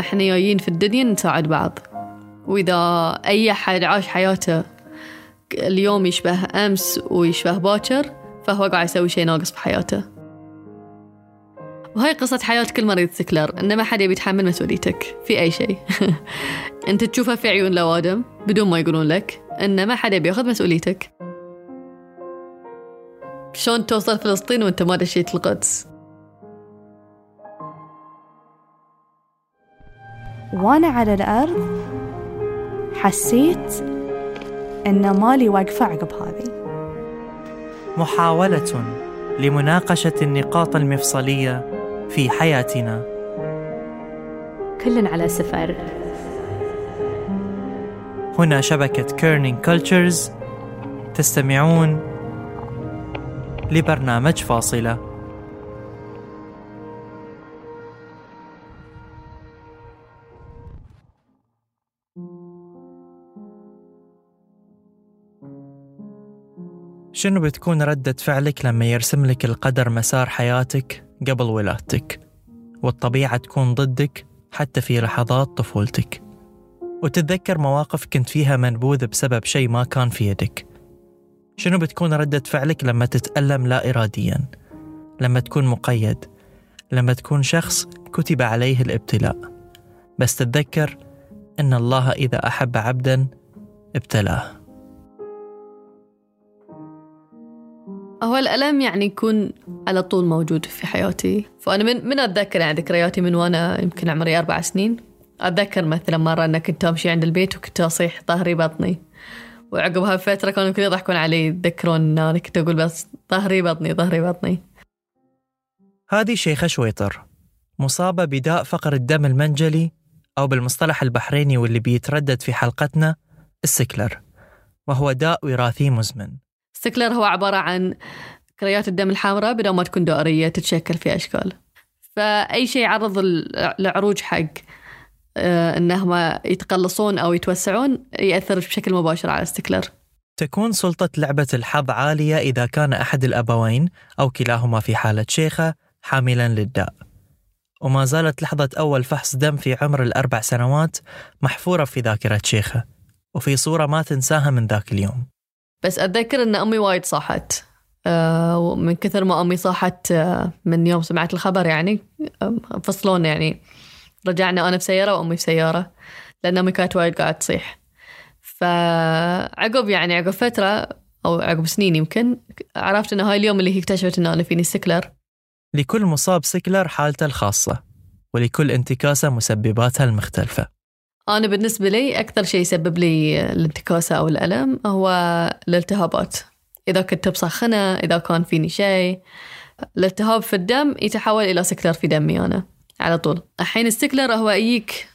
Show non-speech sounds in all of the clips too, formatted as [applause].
إحنا جايين في الدنيا نساعد بعض. وإذا أي أحد عاش حياته اليوم يشبه أمس ويشبه باكر فهو قاعد يسوي شيء ناقص بحياته وهاي قصة حياة كل مريض سكلر إن ما حد يبي يتحمل مسؤوليتك في أي شيء. [laughs] أنت تشوفها في عيون الأوادم بدون ما يقولون لك إن ما حد يبي ياخذ مسؤوليتك. شلون توصل فلسطين وأنت ما دشيت القدس؟ وأنا على الأرض حسيت إن مالي واقفة عقب هذه. محاولة لمناقشة النقاط المفصلية في حياتنا. كل على سفر. هنا شبكة Kerning Cultures تستمعون لبرنامج فاصلة. شنو بتكون ردة فعلك لما يرسم لك القدر مسار حياتك قبل ولادتك؟ والطبيعة تكون ضدك حتى في لحظات طفولتك. وتتذكر مواقف كنت فيها منبوذ بسبب شيء ما كان في يدك. شنو بتكون ردة فعلك لما تتألم لا إراديا؟ لما تكون مقيد؟ لما تكون شخص كتب عليه الابتلاء. بس تتذكر أن الله إذا أحب عبدا ابتلاه. هو الألم يعني يكون على طول موجود في حياتي. فأنا من من أتذكر يعني ذكرياتي من وأنا يمكن عمري أربع سنين. أتذكر مثلا مرة أنا كنت أمشي عند البيت وكنت أصيح ظهري بطني. وعقبها بفترة كانوا كل يضحكون علي يتذكرون أن أنا كنت أقول بس ظهري بطني ظهري بطني. هذه شيخة شويطر. مصابة بداء فقر الدم المنجلي أو بالمصطلح البحريني واللي بيتردد في حلقتنا السكلر. وهو داء وراثي مزمن. السكلر هو عبارة عن كريات الدم الحمراء بدون ما تكون دائرية تتشكل في أشكال فأي شيء يعرض العروج حق آه، انهم يتقلصون أو يتوسعون يأثر بشكل مباشر على السكلر. تكون سلطة لعبة الحظ عالية إذا كان أحد الأبوين أو كلاهما في حالة شيخة حاملا للداء. وما زالت لحظة أول فحص دم في عمر الأربع سنوات محفورة في ذاكرة شيخة وفي صورة ما تنساها من ذاك اليوم بس أتذكر أن أمي وايد صاحت. آه، من كثر ما أمي صاحت آه، من يوم سمعت الخبر يعني فصلونا يعني. رجعنا أنا بسيارة وأمي بسيارة لأن أمي كانت وايد قاعدة تصيح. فعقب يعني عقب فترة أو عقب سنين يمكن عرفت أن هاي اليوم اللي هي اكتشفت أن أنا فيني سكلر. لكل مصاب سكلر حالته الخاصة ولكل انتكاسة مسبباتها المختلفة. أنا بالنسبة لي أكثر شيء يسبب لي الانتكاسة أو الألم هو الالتهابات. إذا كنت مسخنة إذا كان فيني شيء الالتهاب في الدم يتحول إلى سكلر في دمي أنا على طول. الحين السكلر هو يجيك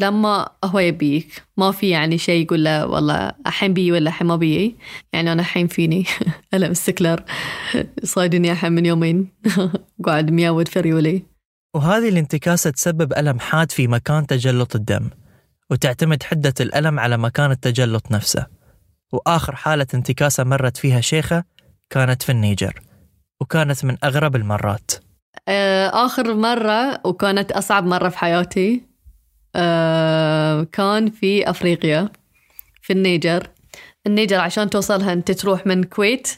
لما هو يبيك. ما في يعني شيء يقول له والله الحين بي ولا الحين ما بي يعني أنا الحين فيني [laughs] ألم السكلر. صايدني الحين من يومين. [laughs] قاعد مياود في ريولي وهذه الانتكاسة تسبب ألم حاد في مكان تجلط الدم. وتعتمد حدة الألم على مكان التجلط نفسه. وآخر حالة انتكاسة مرت فيها شيخة كانت في النيجر وكانت من أغرب المرات. آه، آخر مرة وكانت أصعب مرة في حياتي آه، كان في أفريقيا في النيجر. النيجر عشان توصلها أنت تروح من الكويت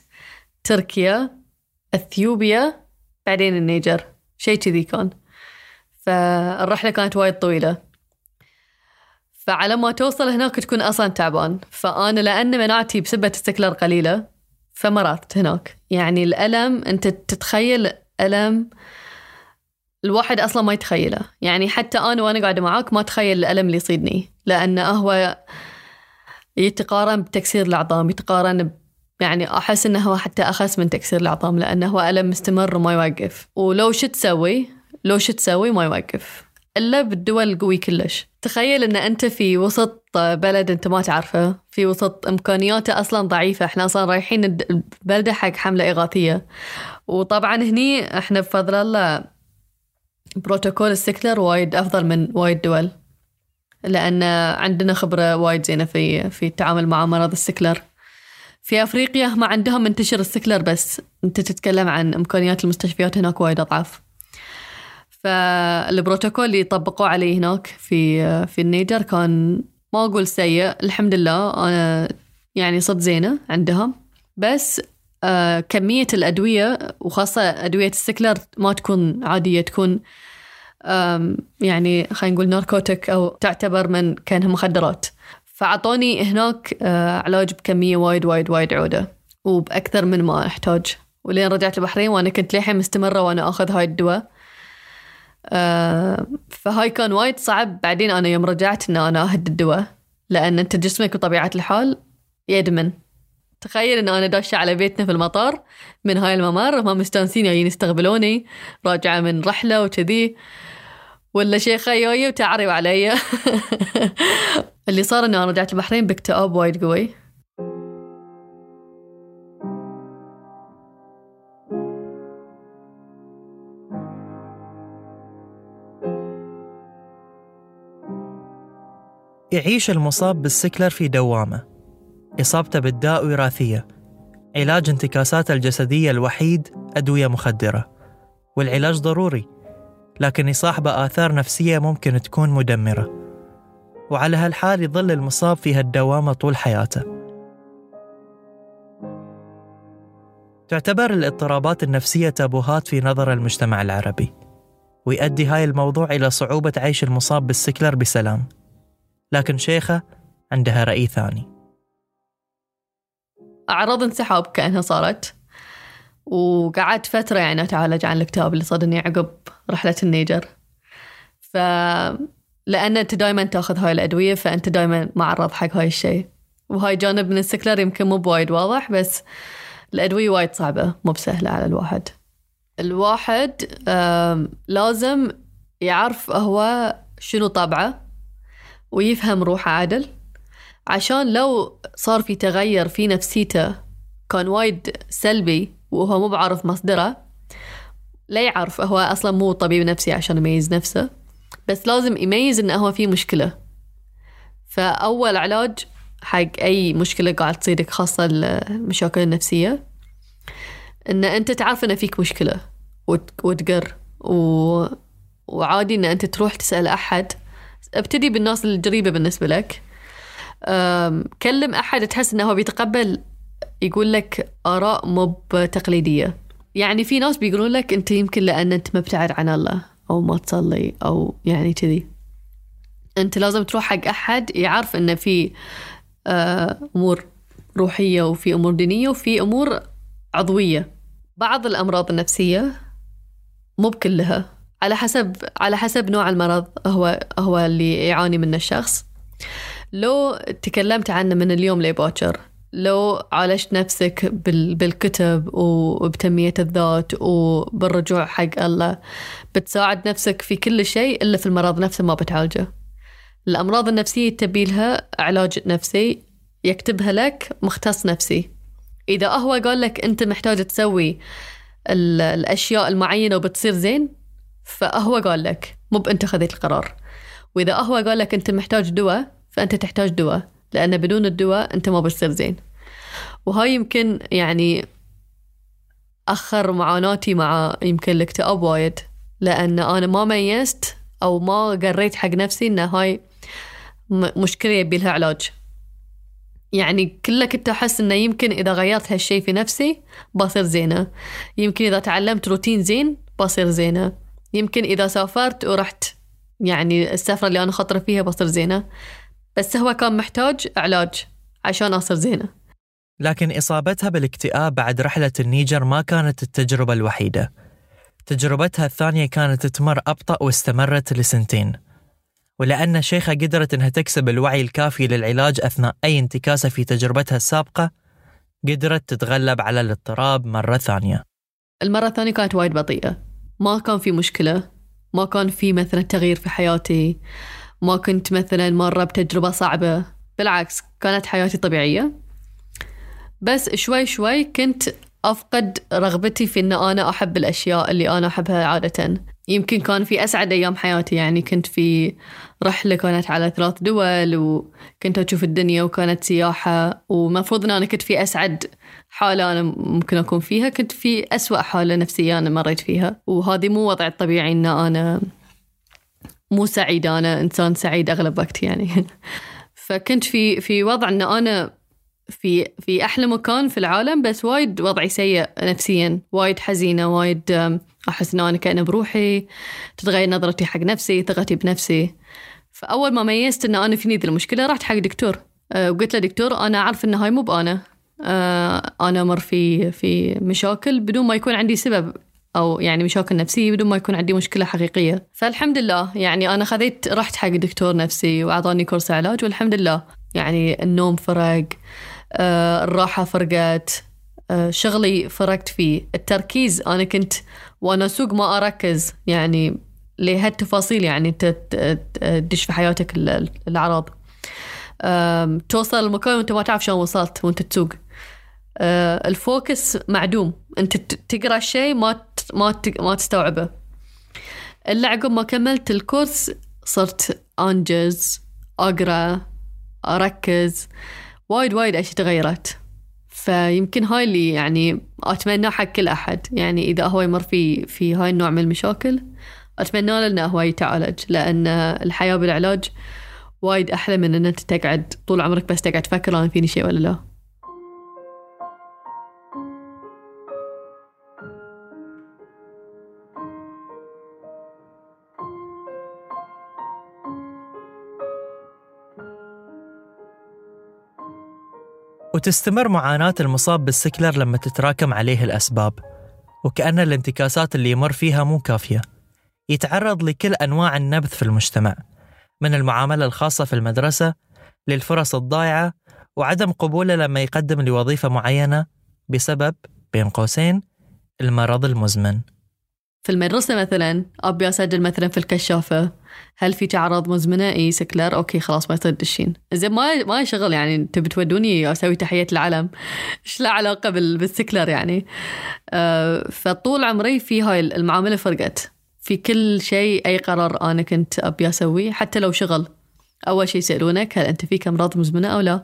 تركيا أثيوبيا بعدين النيجر. شيء كذي كان. فالرحلة كانت وايد طويلة. فعلى ما توصل هناك تكون أصلا تعبان. فأنا لأن مناعتي بسبة السكلر قليلة فمرضت هناك. يعني الألم أنت تتخيل ألم الواحد أصلا ما يتخيله. يعني حتى أنا وأنا قاعدة معاك ما أتخيل الألم اللي يصيدني. لأنه هو يتقارن بتكسير العظام يتقارن يعني أحس إنه هو حتى أخس من تكسير العظام لأنه هو ألم مستمر وما يوقف. ولو شو تسوي؟ لو شو تسوي؟ ما يوقف. إلا بالدوا القوي كلش. تخيل أن أنت في وسط بلد أنت ما تعرفه في وسط إمكانياته أصلا ضعيفة. إحنا أصلا رايحين البلدة حق حملة إغاثية. وطبعا هني إحنا بفضل الله بروتوكول السكلر وايد أفضل من وايد دول. لأن عندنا خبرة وايد زينة في في التعامل مع مرض السكلر. في أفريقيا ما عندهم منتشر السكلر بس. أنت تتكلم عن إمكانيات المستشفيات هناك وايد أضعف فالبروتوكول اللي طبقوه علي هناك في في النيجر كان ما أقول سيء الحمد لله أنا يعني صرت زينة عندهم. بس آه، كمية الأدوية وخاصة أدوية السكلر ما تكون عادية تكون يعني خلينا نقول ناركوتك أو تعتبر من كأنها مخدرات. فعطوني هناك آه، علاج بكمية وايد وايد وايد عودة وبأكثر من ما أحتاج. ولين رجعت البحرين وأنا كنت للحين مستمرة وأنا أخذ هاي الدواء. فهاي كان وايد صعب. بعدين أنا يوم رجعت إن أنا أهد الدواء لأن أنت جسمك بطبيعة الحال يدمن. تخيل إن أنا داشة على بيتنا في المطار من هاي الممر هم مستانسين جايين يستقبلوني راجعة من رحلة وكذي. ولا شيخة جاية وتعرب علي. [laughs] اللي صار إنه أنا رجعت البحرين باكتئاب وايد قوي. يعيش المصاب بالسكلر في دوامة. إصابته بالداء وراثية. علاج انتكاساته الجسدية الوحيد أدوية مخدرة. والعلاج ضروري لكن يصاحبه آثار نفسية ممكن تكون مدمرة. وعلى هالحال يظل المصاب في هالدوامة طول حياته. تعتبر الاضطرابات النفسية تابوهات في نظر المجتمع العربي. ويؤدي هاي الموضوع إلى صعوبة عيش المصاب بالسكلر بسلام. لكن شيخة عندها رأي ثاني. أعراض انسحاب كأنها صارت وقعدت فترة يعني أتعالج عن الاكتئاب اللي صادني عقب رحلة النيجر. ف لأن أنت دائما تأخذ هاي الأدوية فأنت دائما معرض حق هاي الشيء. وهاي جانب من السكلر يمكن مو بوايد واضح بس الأدوية وايد صعبة مو بسهلة على الواحد. الواحد لازم يعرف هو شنو طبعه ويفهم روحه عدل عشان لو صار في تغير في نفسيته كان وايد سلبي وهو مو بعارف مصدره. لا يعرف هو أصلا مو طبيب نفسي عشان يميز نفسه. بس لازم يميز إنه هو في مشكلة. فأول علاج حق أي مشكلة قاعد تصيدك خاصة المشاكل النفسية إن أنت تعرف إن فيك مشكلة وت- وتقر. و... وعادي إن أنت تروح تسأل أحد ابتدي بالناس القريبة بالنسبة لك. كلم أحد تحس إنه هو بيتقبل يقول لك آراء مو تقليدية يعني في ناس بيقولون لك أنت يمكن لأن أنت مبتعد عن الله أو ما تصلي أو يعني كذي. أنت لازم تروح حق أحد يعرف إنه في أمور روحية وفي أمور دينية وفي أمور عضوية. بعض الأمراض النفسية مو بكلها. على حسب على حسب نوع المرض هو هو اللي يعاني منه الشخص. لو تكلمت عنه من اليوم لباكر لو عالجت نفسك بال بالكتب وبتنمية الذات وبالرجوع حق الله بتساعد نفسك في كل شيء إلا في المرض نفسه ما بتعالجه. الأمراض النفسية تبي لها علاج نفسي يكتبها لك مختص نفسي. إذا هو قال لك أنت محتاج تسوي ال- الأشياء المعينة وبتصير زين فهو قال لك مو بأنت خذيت القرار. وإذا هو قال لك أنت محتاج دواء فأنت تحتاج دواء. لأن بدون الدواء أنت ما بتصير زين. وهاي يمكن يعني أخر معاناتي مع يمكن الاكتئاب وايد. لأن أنا ما ميزت أو ما قريت حق نفسي إن هاي مشكلة يبي لها علاج. يعني كله كنت أحس إنه يمكن إذا غيرت هالشي في نفسي بصير زينة. يمكن إذا تعلمت روتين زين بصير زينة. يمكن إذا سافرت ورحت يعني السفرة اللي أنا خطرة فيها بصير زينة. بس هو كان محتاج علاج عشان أصير زينة. لكن إصابتها بالاكتئاب بعد رحلة النيجر ما كانت التجربة الوحيدة. تجربتها الثانية كانت تمر أبطأ واستمرت لسنتين. ولأن شيخة قدرت أنها تكسب الوعي الكافي للعلاج أثناء أي انتكاسة في تجربتها السابقة قدرت تتغلب على الاضطراب مرة ثانية. المرة الثانية كانت وايد بطيئة. ما كان في مشكلة. ما كان في مثلا تغيير في حياتي. ما كنت مثلا مرة بتجربة صعبة. بالعكس كانت حياتي طبيعية. بس شوي شوي كنت أفقد رغبتي في أن أنا أحب الأشياء اللي أنا أحبها عادة. يمكن كان في أسعد أيام حياتي. يعني كنت في رحلة كانت على ثلاث دول وكنت أشوف الدنيا وكانت سياحة ومفروض أن أنا كنت في أسعد حالة أنا ممكن أكون فيها. كنت في أسوأ حالة نفسية أنا مريت فيها وهذه مو وضعي الطبيعي أن أنا مو سعيد أنا إنسان سعيد أغلب وقتي يعني. [laughs] فكنت في في وضع أن أنا في في أحلى مكان في العالم بس وايد وضعي سيء نفسيا وايد حزينة وايد أحس إن أنا كأنه بروحي تتغير نظرتي حق نفسي ثقتي بنفسي. فأول ما ميزت إن أنا فيني ذي المشكلة رحت حق دكتور. أه، وقلت له دكتور أنا أعرف إن هاي مو بأنا. أه، أنا أمر في في مشاكل بدون ما يكون عندي سبب أو يعني مشاكل نفسية بدون ما يكون عندي مشكلة حقيقية. فالحمد لله يعني أنا خذيت رحت حق دكتور نفسي وأعطاني كورس علاج والحمد لله. يعني النوم فرق آه، الراحة فرقت. آه، شغلي فرقت فيه. التركيز أنا كنت وأنا اسوق ما أركز يعني لهالتفاصيل يعني ت- ت- تدش في حياتك ال- الاعراض آم، توصل المكان وأنت ما تعرف شلون وصلت وأنت تسوق. آه، الفوكس معدوم. أنت ت- تقرأ شيء ما ما ما تستوعبه. إلا عقب ما كملت الكورس صرت أنجز أقرأ أركز. وايد وايد أشياء تغيرت. فيمكن هاي اللي يعني اتمناه حق كل أحد. يعني إذا هو يمر في في هاي النوع من المشاكل أتمنى له إنه هو يتعالج لأن الحياة بالعلاج وايد أحلى من ان انت تقعد طول عمرك بس تقعد تفكر أنا فيني شيء ولا لا. وتستمر معاناة المصاب بالسكلر لما تتراكم عليه الأسباب. وكأن الانتكاسات اللي يمر فيها مو كافية. يتعرض لكل أنواع النبذ في المجتمع. من المعاملة الخاصة في المدرسة للفرص الضائعة وعدم قبوله لما يقدم لوظيفة معينة بسبب بين قوسين المرض المزمن. في المدرسة مثلا أبي أسجل مثلا في الكشافة. هل في أعراض مزمنة؟ إي سكلر أوكي خلاص ما تدشين زين ما ما شغل يعني تبي تودوني أسوي تحية العلم [laughs] إيش له علاقة بال- بالسكلر يعني؟ آه فطول عمري في هاي المعاملة فرقت. في كل شيء أي قرار أنا كنت أبي أسويه حتى لو شغل. أول شيء يسألونك هل أنت فيك أمراض مزمنة أو لا؟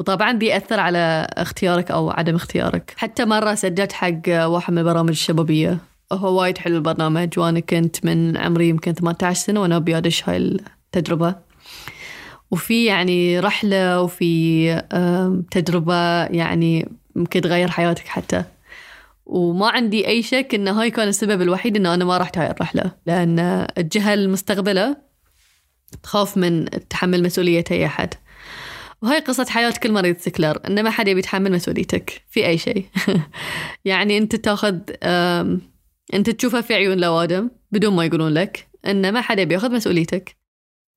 وطبعا دي يأثر على اختيارك أو عدم اختيارك. حتى مرة سجلت حق واحد من البرامج الشبابية. هو وايد حلو البرنامج وأنا كنت من عمري يمكن 18 سنة وأنا أبي أدش هاي التجربة. وفي يعني رحلة وفي تجربة يعني ممكن تغير حياتك حتى. وما عندي أي شك إن هاي كان السبب الوحيد إن أنا ما رحت هاي الرحلة. لأن الجهة المستقبلة تخاف من تحمل مسؤولية أي أحد. وهاي قصة حياة كل مريض سكلر إن ما حد يبي يتحمل مسؤوليتك في أي شيء. [laughs] يعني أنت تاخذ أنت تشوفها في عيون الأوادم بدون ما يقولون لك إن ما حد يبي ياخذ مسؤوليتك.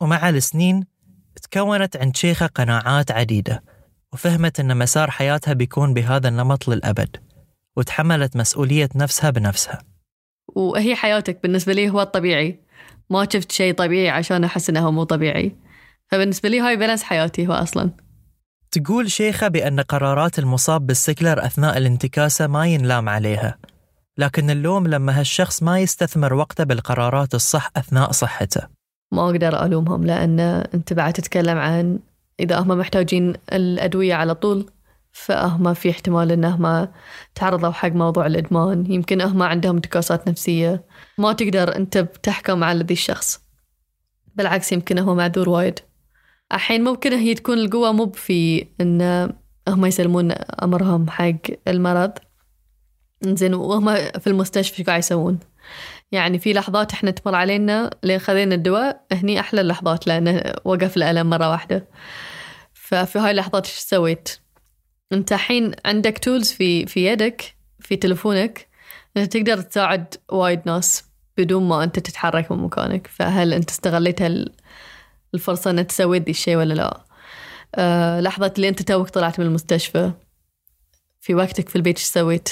ومع السنين تكونت عند شيخة قناعات عديدة وفهمت أن مسار حياتها بيكون بهذا النمط للأبد وتحملت مسؤولية نفسها بنفسها. وهي حياتك بالنسبة لي هو الطبيعي. ما شفت شيء طبيعي عشان أحس هو مو طبيعي. فبالنسبة لي هاي balance حياتي هو أصلا. تقول شيخة بأن قرارات المصاب بالسكلر أثناء الانتكاسة ما ينلام عليها. لكن اللوم لما هالشخص ما يستثمر وقته بالقرارات الصح أثناء صحته. ما أقدر ألومهم لأن أنت بعد تتكلم عن إذا هم محتاجين الأدوية على طول فهم في احتمال إنهم تعرضوا حق موضوع الإدمان. يمكن هم عندهم انتكاسات نفسية. ما تقدر أنت بتحكم على ذي الشخص. بالعكس يمكن هو معذور وايد. الحين ممكن هي تكون القوة مو في إن هم يسلمون أمرهم حق المرض. زين وهم في المستشفى قاعد يسوون؟ يعني في لحظات إحنا تمر علينا لين خذينا الدواء هني أحلى اللحظات لأنه وقف الألم مرة واحدة. ففي هاي اللحظات إيش سويت؟ أنت الحين عندك tools في في يدك في تلفونك إنت تقدر تساعد وايد ناس بدون ما أنت تتحرك من مكانك. فهل أنت استغليت الفرصة إنك تسوي ذي الشيء ولا لا؟ أه لحظة اللي أنت توك طلعت من المستشفى في وقتك في البيت إيش سويت؟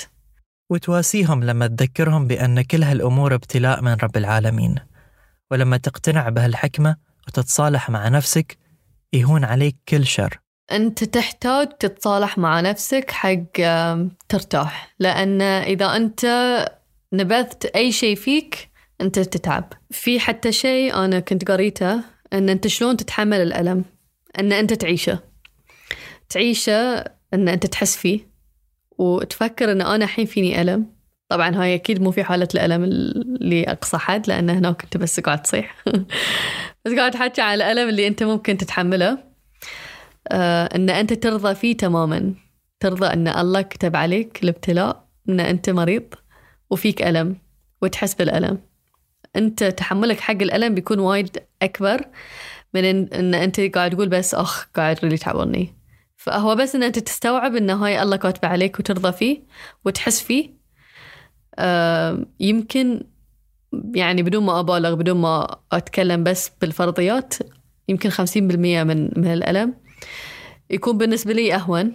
وتواسيهم لما تذكرهم بأن كل هالأمور ابتلاء من رب العالمين. ولما تقتنع بهالحكمة وتتصالح مع نفسك يهون عليك كل شر. أنت تحتاج تتصالح مع نفسك حق ترتاح. لأن إذا أنت نبذت أي شيء فيك أنت تتعب. في حتى شيء أنا كنت قريته أن أنت شلون تتحمل الألم؟ أن أنت تعيشه. تعيشه أن أنت تحس فيه. وتفكر أن أنا الحين فيني ألم؟ طبعا هاي أكيد مو في حالة الألم اللي أقصى حد لأن هناك كنت بس قاعد تصيح. [laughs] بس قاعد تحكي على الألم اللي أنت ممكن تتحمله. آه أن أنت ترضى فيه تماما. ترضى أن الله كتب عليك الابتلاء أن أنت مريض وفيك ألم وتحس بالألم. أنت تحملك حق الألم بيكون وايد أكبر من إن, إن أنت قاعد تقول بس أخ قاعد ريلي تعورني. فهو بس إن أنت تستوعب إن هاي الله كاتبة عليك وترضى فيه وتحس فيه. آه يمكن يعني بدون ما أبالغ بدون ما أتكلم بس بالفرضيات يمكن خمسين بالمية من من الألم يكون بالنسبة لي أهون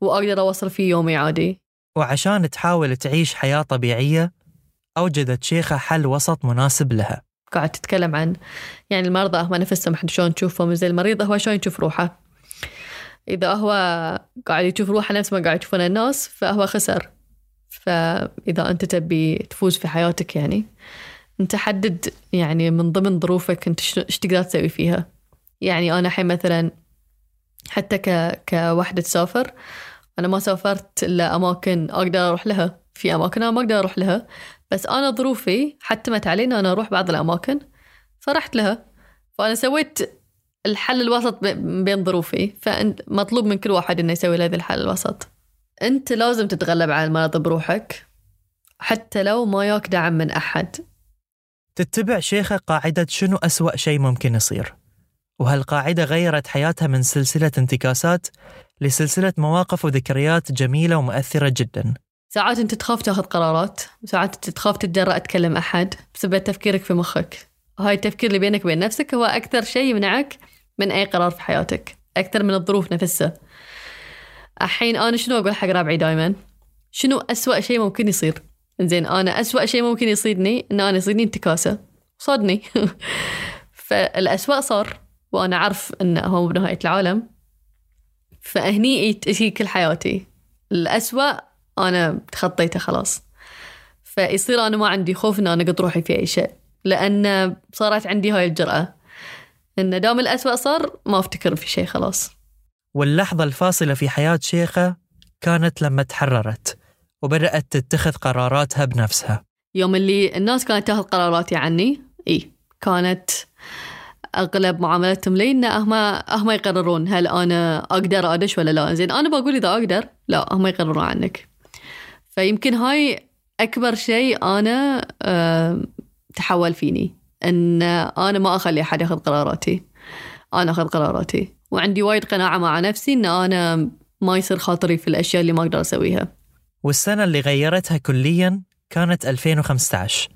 وأقدر أوصل فيه يومي عادي. وعشان تحاول تعيش حياة طبيعية أوجدت شيخة حل وسط مناسب لها. قاعد تتكلم عن يعني المرضى هم نفسهم إحنا شلون نشوفهم زي المريض هو شلون يشوف روحه. إذا هو قاعد يشوف روحه نفس ما قاعد يشوفون الناس فهو خسر. فإذا أنت تبي تفوز في حياتك يعني أنت حدد يعني من ضمن ظروفك أنت إيش تقدر تسوي فيها. يعني أنا الحين مثلا حتى ك كوحدة تسافر أنا ما سافرت إلا أماكن أقدر أروح لها. في أماكن أنا ما أقدر أروح لها. بس أنا ظروفي حتمت علي أنا أروح بعض الأماكن فرحت لها. فأنا سويت الحل الوسط بين ظروفي فمطلوب من كل واحد إنه يسوي هذا الحل الوسط. أنت لازم تتغلب على المرض بروحك حتى لو ما ياك دعم من أحد. تتبع شيخة قاعدة شنو أسوأ شيء ممكن يصير؟ وهالقاعدة غيرت حياتها من سلسلة انتكاسات لسلسلة مواقف وذكريات جميلة ومؤثرة جدا؟ ساعات أنت تخاف تاخذ قرارات ساعات أنت تخاف تتجرأ تكلم أحد بسبب تفكيرك في مخك. هاي التفكير اللي بينك وبين نفسك هو أكثر شيء يمنعك من أي قرار في حياتك. أكثر من الظروف نفسها. الحين أنا شنو أقول حق ربعي دائما شنو أسوأ شيء ممكن يصير؟ زين أنا أسوأ شيء ممكن يصيدني إن أنا يصيدني انتكاسة. صادني. [laughs] فالأسوأ صار وأنا أعرف إنه هو بنهاية العالم. فهني تجي كل حياتي. الأسوأ أنا تخطيته خلاص. فيصير أنا ما عندي خوف إن أنا قد روحي في أي شيء. لأن صارت عندي هاي الجرأة. إن دام الأسوأ صار ما أفتكر في شيء خلاص. واللحظة الفاصلة في حياة شيخة كانت لما تحررت وبدأت تتخذ قراراتها بنفسها. يوم اللي الناس كانت تأخذ قراراتي عني إي كانت أغلب معاملتهم لي إن هم هم يقررون هل أنا أقدر أدش ولا لا. زين أنا بقول إذا أقدر لا هم يقررون عنك. فيمكن هاي أكبر شيء أنا أه تحول فيني. إن أنا ما أخلي أحد ياخذ قراراتي. أنا أخذ قراراتي. وعندي وايد قناعة مع نفسي إن أنا ما يصير خاطري في الأشياء اللي ما أقدر أسويها. والسنة اللي غيرتها كليا كانت 2015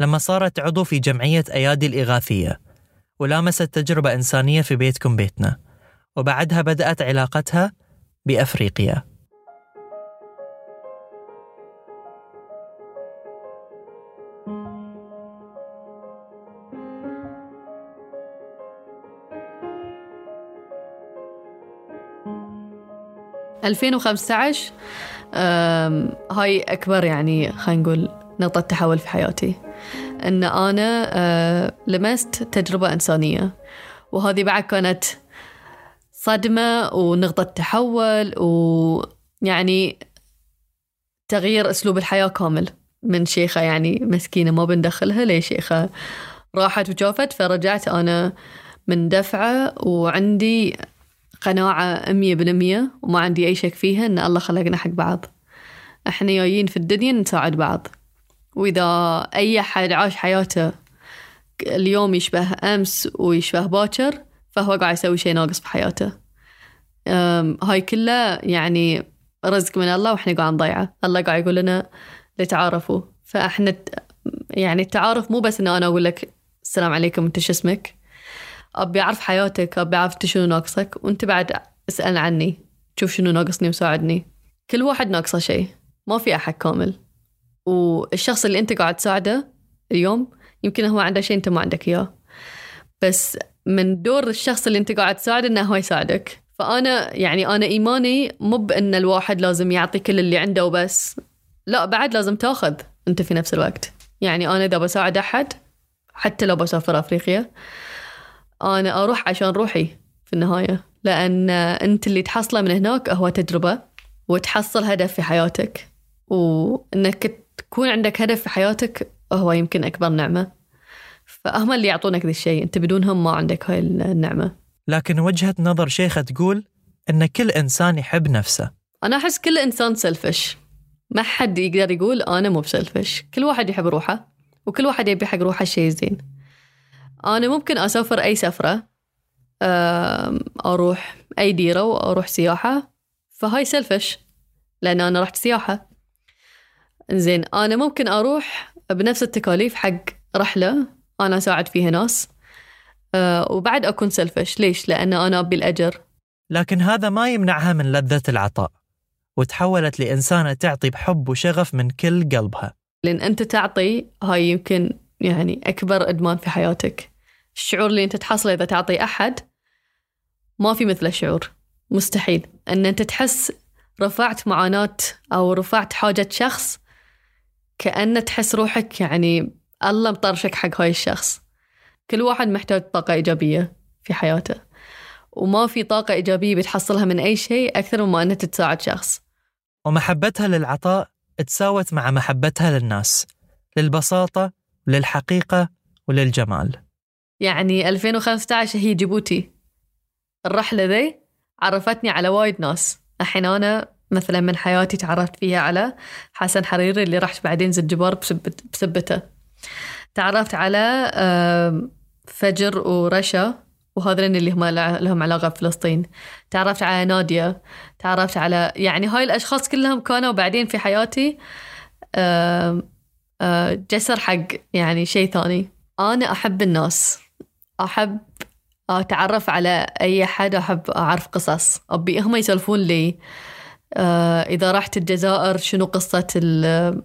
لما صارت عضو في جمعية أيادي الإغاثية ولامست تجربة إنسانية في بيتكم بيتنا وبعدها بدأت علاقتها بأفريقيا. 2015 هاي أكبر يعني خلينا نقول نقطة تحول في حياتي. أن أنا آه، لمست تجربة إنسانية وهذه بعد كانت صدمة ونقطة تحول ويعني تغيير أسلوب الحياة كامل من شيخة يعني مسكينة ما بندخلها لي شيخة راحت وجافت فرجعت أنا من دفعة وعندي قناعة مية بالمية وما عندي أي شك فيها إن الله خلقنا حق بعض. إحنا جايين في الدنيا نساعد بعض. وإذا أي أحد عاش حياته اليوم يشبه أمس ويشبه باكر فهو قاعد يسوي شيء ناقص بحياته هاي كلها يعني رزق من الله وإحنا قاعد نضيعه. الله قاعد يقول لنا لتعارفوا. فإحنا يعني التعارف مو بس إن أنا أقول لك السلام عليكم أنت شو اسمك؟ أبي أعرف حياتك أبي أعرف أنت شنو ناقصك وأنت بعد اسأل عني شوف شنو ناقصني وساعدني. كل واحد ناقصه شيء ما في أحد كامل. والشخص اللي أنت قاعد تساعده اليوم يمكن هو عنده شيء أنت ما عندك إياه. بس من دور الشخص اللي أنت قاعد تساعده إنه هو يساعدك. فأنا يعني أنا إيماني مو بأن الواحد لازم يعطي كل اللي عنده وبس. لا بعد لازم تاخذ أنت في نفس الوقت. يعني أنا إذا بساعد أحد حتى لو بسافر أفريقيا أنا أروح عشان روحي في النهاية لأن أنت اللي تحصله من هناك هو تجربة وتحصل هدف في حياتك. وإنك تكون عندك هدف في حياتك هو يمكن أكبر نعمة. فهم اللي يعطونك ذا الشيء أنت بدونهم ما عندك هاي النعمة. لكن وجهة نظر شيخة تقول إن كل إنسان يحب نفسه. أنا أحس كل إنسان سلفش ما حد يقدر يقول أنا مو بسلفش كل واحد يحب روحه وكل واحد يبي حق روحه الشيء الزين أنا ممكن أسافر أي سفرة. أروح أي ديرة وأروح سياحة. فهاي سلفش لأن أنا رحت سياحة. زين أنا ممكن أروح بنفس التكاليف حق رحلة أنا أساعد فيها ناس. آه، وبعد أكون سلفش ليش؟ لأن أنا أبي الأجر. لكن هذا ما يمنعها من لذة العطاء. وتحولت لإنسانة تعطي بحب وشغف من كل قلبها. لأن أنت تعطي هاي يمكن يعني أكبر إدمان في حياتك. الشعور اللي أنت تحصله إذا تعطي أحد ما في مثله شعور. مستحيل. أن أنت تحس رفعت معاناة أو رفعت حاجة شخص كأن تحس روحك يعني الله مطرشك حق هاي الشخص. كل واحد محتاج طاقة إيجابية في حياته. وما في طاقة إيجابية بتحصلها من أي شيء أكثر مما أنك تساعد شخص. ومحبتها للعطاء تساوت مع محبتها للناس. للبساطة للحقيقة وللجمال. يعني 2015 هي جيبوتي. الرحلة ذي عرفتني على وايد ناس. الحين أنا مثلا من حياتي تعرفت فيها على حسن حريري اللي رحت بعدين زنجبار بسبت بسبته. تعرفت على فجر ورشا وهذين اللي هم لهم علاقة بفلسطين. تعرفت على نادية. تعرفت على يعني هاي الأشخاص كلهم كانوا بعدين في حياتي جسر حق يعني شيء ثاني. أنا أحب الناس. أحب أتعرف على أي حد أحب أعرف قصص. أبي هم يسولفون لي آه، إذا رحت الجزائر شنو قصة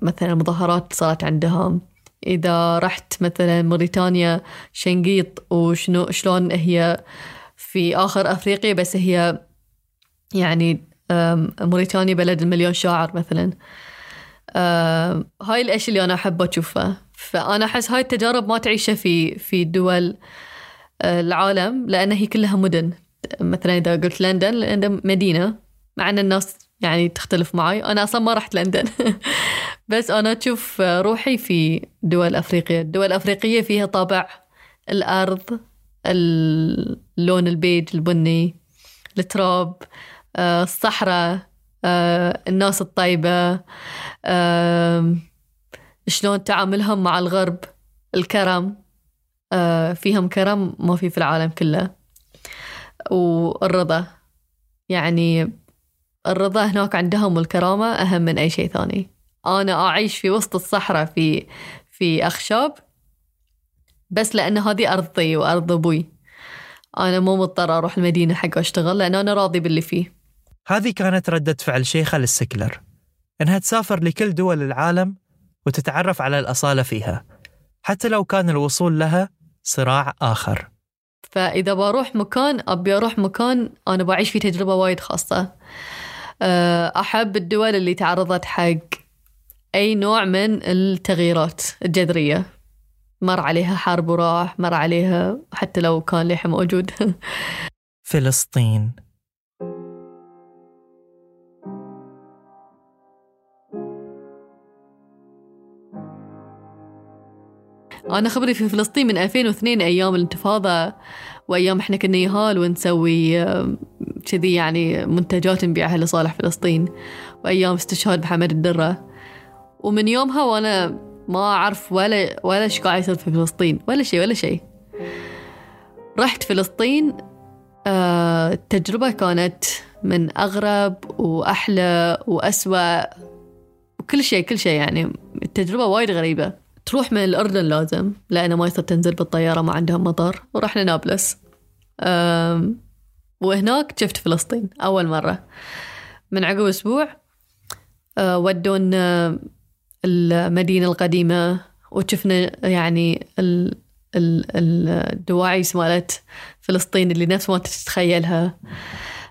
مثلا المظاهرات صارت عندهم؟ إذا رحت مثلا موريتانيا شنقيط وشنو شلون هي في آخر أفريقيا بس هي يعني موريتانيا بلد المليون شاعر مثلا. آم، هاي الأشياء اللي أنا أحب أشوفها. فأنا أحس هاي التجارب ما تعيشها في في دول آه، العالم لأن هي كلها مدن. مثلا إذا قلت لندن لندن مدينة مع أن الناس يعني تختلف معي أنا أصلا ما رحت لندن. [laughs] بس أنا أشوف روحي في دول أفريقيا الدول الأفريقية فيها طابع الأرض اللون البيج البني التراب آه، الصحراء. آه، الناس الطيبة شلون تعاملهم مع الغرب الكرم آه، فيهم كرم ما في في العالم كله. والرضا يعني الرضا هناك عندهم والكرامة أهم من أي شيء ثاني. أنا أعيش في وسط الصحراء في في أخشاب بس لأن هذه أرضي وأرض أبوي. أنا مو مضطرة أروح المدينة حق أشتغل لأن أنا راضي باللي فيه. هذه كانت ردة فعل شيخة للسكلر إنها تسافر لكل دول العالم وتتعرف على الأصالة فيها حتى لو كان الوصول لها صراع آخر. فإذا بروح مكان أبي أروح مكان أنا بعيش فيه تجربة وايد خاصة. أه، أحب الدول اللي تعرضت حق أي نوع من التغييرات الجذرية. مر عليها حرب وراح مر عليها حتى لو كان لحم موجود. [laughs] فلسطين. أنا خبري في فلسطين من 2002 أيام الانتفاضة وأيام إحنا كنا يهال ونسوي كذي يعني منتجات نبيعها لصالح فلسطين وأيام استشهاد محمد الدرة. ومن يومها وأنا ما أعرف ولا ولا إيش قاعد يصير في فلسطين ولا شيء ولا شيء. رحت فلسطين آه، التجربة كانت من أغرب وأحلى وأسوأ وكل شيء كل شيء يعني التجربة وايد غريبة. تروح من الأردن لازم لأنه ما يصير تنزل بالطيارة ما عندهم مطار ورحنا نابلس وهناك شفت فلسطين أول مرة. من عقب أسبوع أه، ودونا المدينة القديمة وشفنا يعني ال ال- ال- الدواعيس مالت فلسطين اللي نفس ما تتخيلها.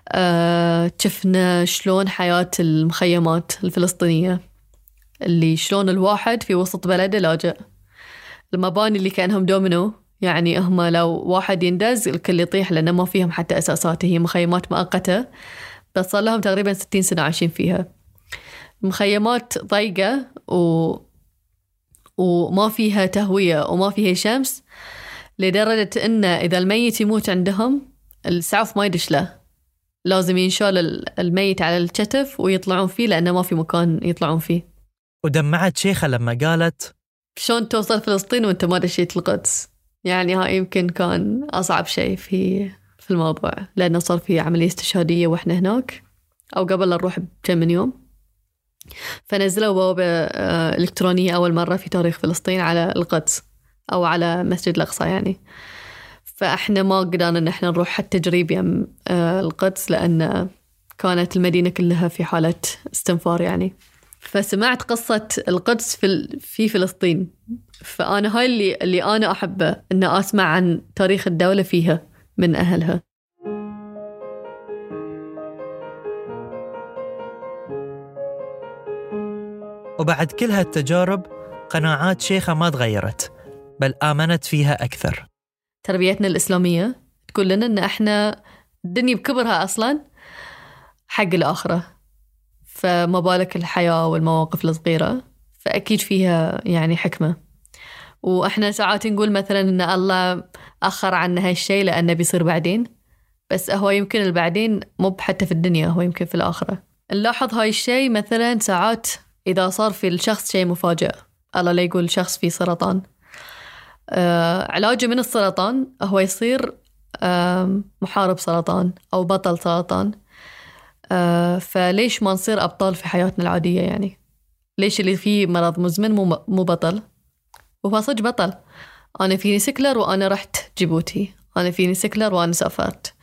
أه، شفنا شلون حياة المخيمات الفلسطينية. اللي شلون الواحد في وسط بلده لاجئ. المباني اللي كأنهم دومينو يعني هم لو واحد يندز الكل يطيح لأنه ما فيهم حتى أساسات هي مخيمات مؤقتة بس صار لهم تقريبا 60 سنة عايشين فيها. مخيمات ضيقة و... وما فيها تهوية وما فيها شمس لدرجة إن إذا الميت يموت عندهم السعف ما يدش له. لازم ينشال ال- الميت على الكتف ويطلعون فيه لأنه ما في مكان يطلعون فيه. ودمعت شيخة لما قالت شلون توصل فلسطين وأنت ما دشيت القدس؟ يعني هاي يمكن كان أصعب شيء في في الموضوع لأنه صار في عملية استشهادية وإحنا هناك أو قبل نروح بكم من يوم. فنزلوا بوابة آه، إلكترونية أول مرة في تاريخ فلسطين على القدس أو على مسجد الأقصى يعني. فإحنا ما قدرنا إن إحنا نروح حتى تجريب يم آه، القدس لأن كانت المدينة كلها في حالة استنفار يعني. فسمعت قصة القدس في في فلسطين. فأنا هاي اللي اللي أنا أحبه إن أسمع عن تاريخ الدولة فيها من أهلها. وبعد كل هالتجارب قناعات شيخة ما تغيرت بل آمنت فيها أكثر. تربيتنا الإسلامية تقول لنا إن إحنا الدنيا بكبرها أصلا حق الآخرة. فما بالك الحياة والمواقف الصغيرة فأكيد فيها يعني حكمة. وإحنا ساعات نقول مثلا إن الله أخر عنا هالشيء لأنه بيصير بعدين بس هو يمكن البعدين مو حتى في الدنيا هو يمكن في الآخرة. نلاحظ هاي الشيء مثلا ساعات إذا صار في الشخص شيء مفاجئ الله لا يقول شخص فيه سرطان. آه علاجه من السرطان هو يصير محارب سرطان أو بطل سرطان. فليش ما نصير أبطال في حياتنا العادية يعني؟ ليش اللي فيه مرض مزمن مو, مو بطل؟ وهو بطل. أنا فيني سكلر وأنا رحت جيبوتي. أنا فيني سكلر وأنا سافرت.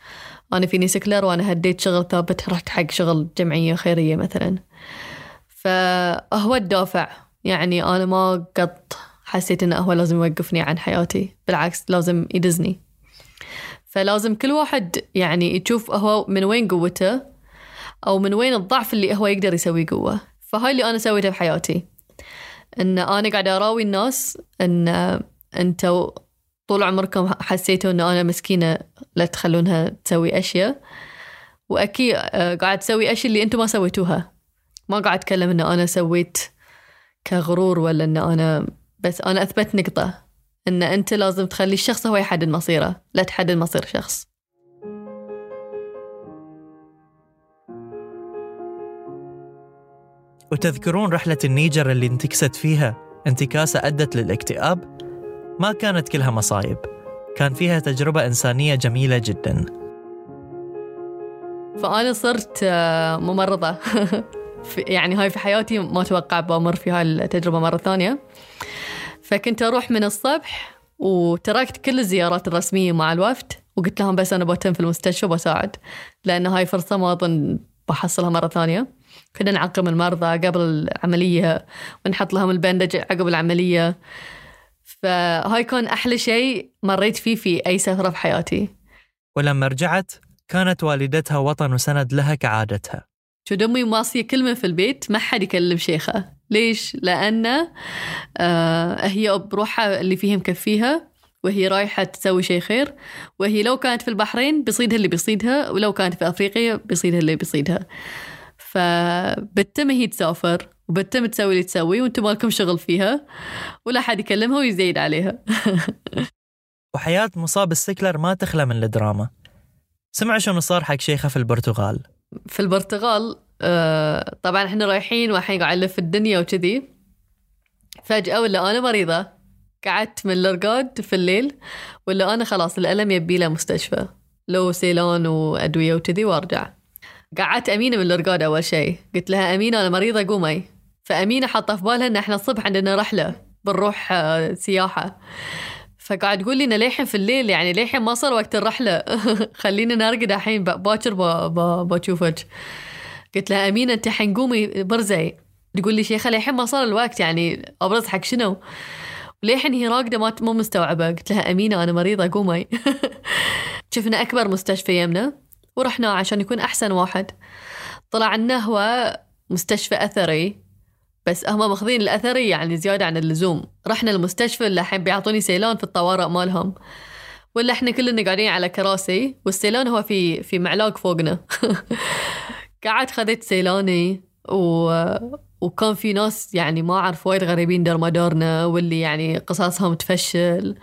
أنا فيني سكلر وأنا هديت شغل ثابت رحت حق شغل جمعية خيرية مثلا. فهو الدافع. يعني أنا ما قط حسيت إنه هو لازم يوقفني عن حياتي. بالعكس لازم يدزني. فلازم كل واحد يعني يشوف هو من وين قوته. أو من وين الضعف اللي هو يقدر يسوي قوة. فهاي اللي أنا سويته بحياتي. إن أنا قاعدة أراوي الناس إن أنتوا طول عمركم حسيتوا إن أنا مسكينة لا تخلونها تسوي أشياء. وأكيد آه، قاعد تسوي أشياء اللي أنتم ما سويتوها. ما قاعد أتكلم إن أنا سويت كغرور ولا إن أنا بس أنا أثبت نقطة. إن أنت لازم تخلي الشخص هو يحدد مصيره لا تحدد مصير شخص. وتذكرون رحلة النيجر اللي انتكست فيها انتكاسة أدت للاكتئاب؟ ما كانت كلها مصايب. كان فيها تجربة إنسانية جميلة جدا. فأنا صرت آه، ممرضة. [laughs] يعني هاي في حياتي ما أتوقع بمر في هاي التجربة مرة ثانية. فكنت أروح من الصبح وتركت كل الزيارات الرسمية مع الوفد وقلت لهم بس أنا بتم في المستشفى بساعد لأن هاي فرصة ما أظن بحصلها مرة ثانية. كنا نعقم المرضى قبل العملية ونحط لهم البندج عقب العملية. فهاي كان أحلى شيء مريت فيه في أي سفرة في حياتي. ولما رجعت كانت والدتها وطن وسند لها كعادتها. شو دمي ماصية كلمة في البيت ما حد يكلم شيخة ليش؟ لأن آه هي بروحها اللي فيها مكفيها وهي رايحة تسوي شيء خير. وهي لو كانت في البحرين بيصيدها اللي بيصيدها ولو كانت في أفريقيا بيصيدها اللي بيصيدها. فبتم هي تسافر وبتم تسوي اللي تسوي وأنتم مالكم شغل فيها ولا حد يكلمها ويزيد عليها. [laughs] وحياة مصاب السكلر ما تخلى من الدراما. سمع شنو صار حق شيخة في البرتغال؟ في البرتغال آه، طبعا إحنا رايحين والحين قاعد نلف الدنيا وكذي. فجأة ولا أنا مريضة قعدت من الرقاد في الليل ولا أنا خلاص الألم يبي له مستشفى لو سيلان وأدوية وكذي وأرجع. قعدت أمينة من الرقاد أول شيء. قلت لها أمينة أنا مريضة قومي. فأمينة حاطة في بالها إن إحنا الصبح عندنا رحلة بنروح آه، سياحة. فقاعد تقول إن للحين في الليل يعني للحين ما صار وقت الرحلة. [laughs] خلينا نرقد الحين باكر بشوفك قلت لها أمينة أنت الحين قومي برزي تقول لي شيخة للحين ما صار الوقت يعني أبرز حق شنو؟ وللحين هي راقدة ما مو مستوعبة. قلت لها أمينة أنا مريضة قومي. [laughs] شفنا أكبر مستشفى يمنا. ورحنا عشان يكون أحسن واحد. طلع لنا هو مستشفى أثري بس هم ماخذين الأثري يعني زيادة عن اللزوم. رحنا المستشفى اللي الحين بيعطوني سيلان في الطوارئ مالهم ولا إحنا كلنا قاعدين على كراسي والسيلان هو في في معلاق فوقنا. [laughs] قعدت خذيت سيلاني و... وكان في ناس يعني ما أعرف وايد غريبين دار مدارنا واللي يعني قصصهم تفشل.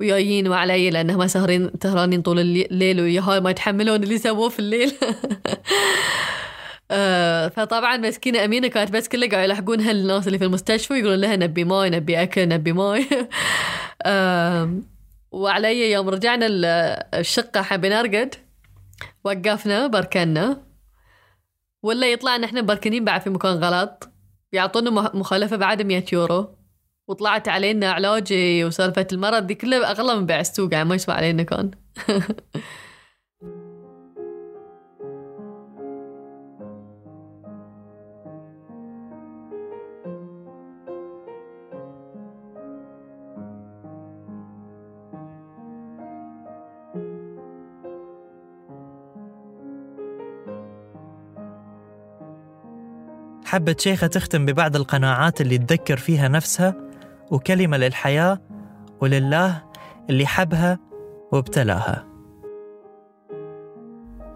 وجايين وعلي لأنهم سهرين سهرانين طول الليل ويا هاي ما يتحملون اللي سووه في الليل. [laughs] آه فطبعا مسكينة أمينة كانت بس كلها قاعد يلحقون هالناس اللي في المستشفى ويقولون لها نبي ماي نبي أكل نبي ماي. [laughs] آه وعلي يوم رجعنا الشقة حبينا نرقد وقفنا parkنا. ولا يطلع ان إحنا مبركنين بعد في مكان غلط. يعطونا مخالفة بعد 100 يورو. وطلعت علينا علاجي وسالفة المرض دي كلها أغلى من بيع السوق يعني ما يسوى علينا كان. حبت شيخة تختم ببعض القناعات اللي تذكر فيها نفسها وكلمة للحياة ولله اللي حبها وابتلاها.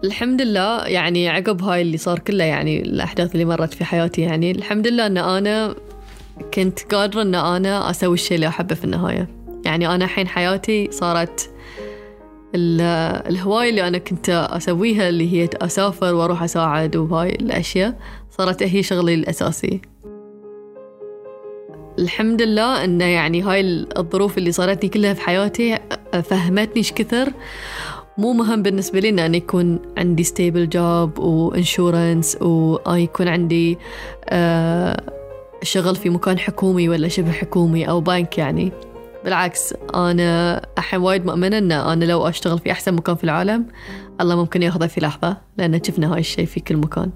الحمد لله يعني عقب هاي اللي صار كله يعني الأحداث اللي مرت في حياتي يعني الحمد لله أن أنا كنت قادرة أن أنا أسوي الشيء اللي أحبه في النهاية. يعني أنا الحين حياتي صارت الهواية اللي أنا كنت أسويها اللي هي أسافر وأروح أساعد وهاي الأشياء صارت هي شغلي الأساسي. الحمد لله أن يعني هاي الظروف اللي صارتني كلها في حياتي فهمتني إيش كثر. مو مهم بالنسبة لي أن يكون عندي stable job و insurance ويكون عندي آه، شغل في مكان حكومي ولا شبه حكومي أو بنك يعني. بالعكس أنا الحين وايد مؤمنة أن أنا لو أشتغل في أحسن مكان في العالم الله ممكن ياخذه في لحظة لأن شفنا هاي الشيء في كل مكان.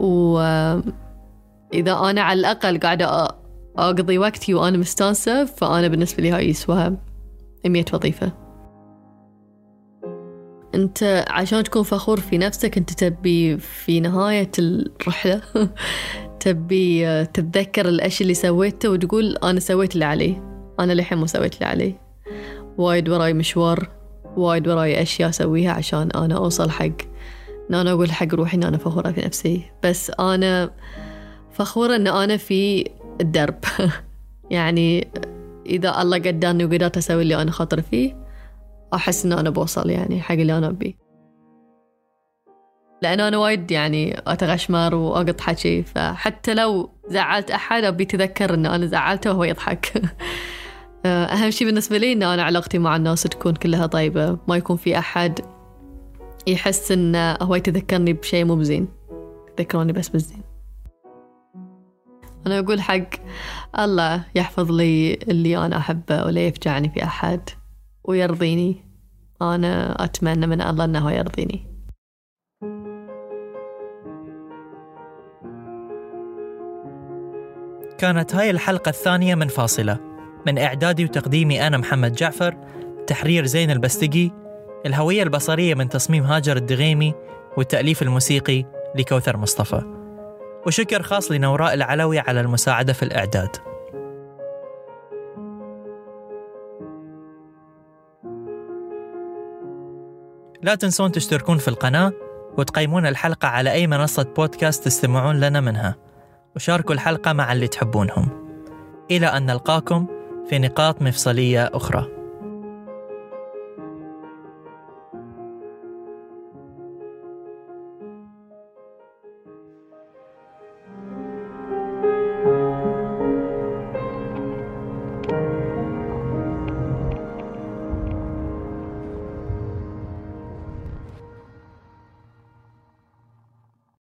وإذا أنا على الأقل قاعدة أقضي وقتي وأنا مستانسة فأنا بالنسبة لي هاي يسواها مية وظيفة. أنت عشان تكون فخور في نفسك أنت تبي في نهاية الرحلة [laughs] تبي تتذكر الأشياء اللي سويته وتقول أنا سويت اللي علي أنا للحين ما سويت اللي علي وايد وراي مشوار وايد وراي أشياء أسويها عشان أنا أوصل حق إن أنا أقول حق روحي إن أنا فخورة في نفسي. بس أنا فخورة إن أنا في الدرب. يعني إذا الله قدرني وقدرت أسوي اللي أنا خاطر فيه أحس إن أنا بوصل يعني حق اللي أنا أبيه. لأن أنا وايد يعني أتغشمر وأقط حكي فحتى لو زعلت أحد أبي تذكر إن أنا زعلته وهو يضحك. [laughs] أهم شيء بالنسبة لي إن أنا علاقتي مع الناس تكون كلها طيبة ما يكون في أحد يحس إنه هو يتذكرني بشيء مو بزين. يذكروني بس بالزين. أنا أقول حق الله يحفظ لي اللي أنا أحبه ولا يفجعني في أحد ويرضيني. أنا أتمنى من الله أنه يرضيني. كانت هاي الحلقة الثانية من فاصلة. من إعدادي وتقديمي أنا محمد جعفر تحرير زين البستقي الهوية البصرية من تصميم هاجر الدغيمي والتأليف الموسيقي لكوثر مصطفى. وشكر خاص لنوراء العلوي على المساعدة في الإعداد. لا تنسون تشتركون في القناة وتقيمون الحلقة على أي منصة بودكاست تستمعون لنا منها. وشاركوا الحلقة مع اللي تحبونهم. إلى أن نلقاكم في نقاط مفصلية أخرى.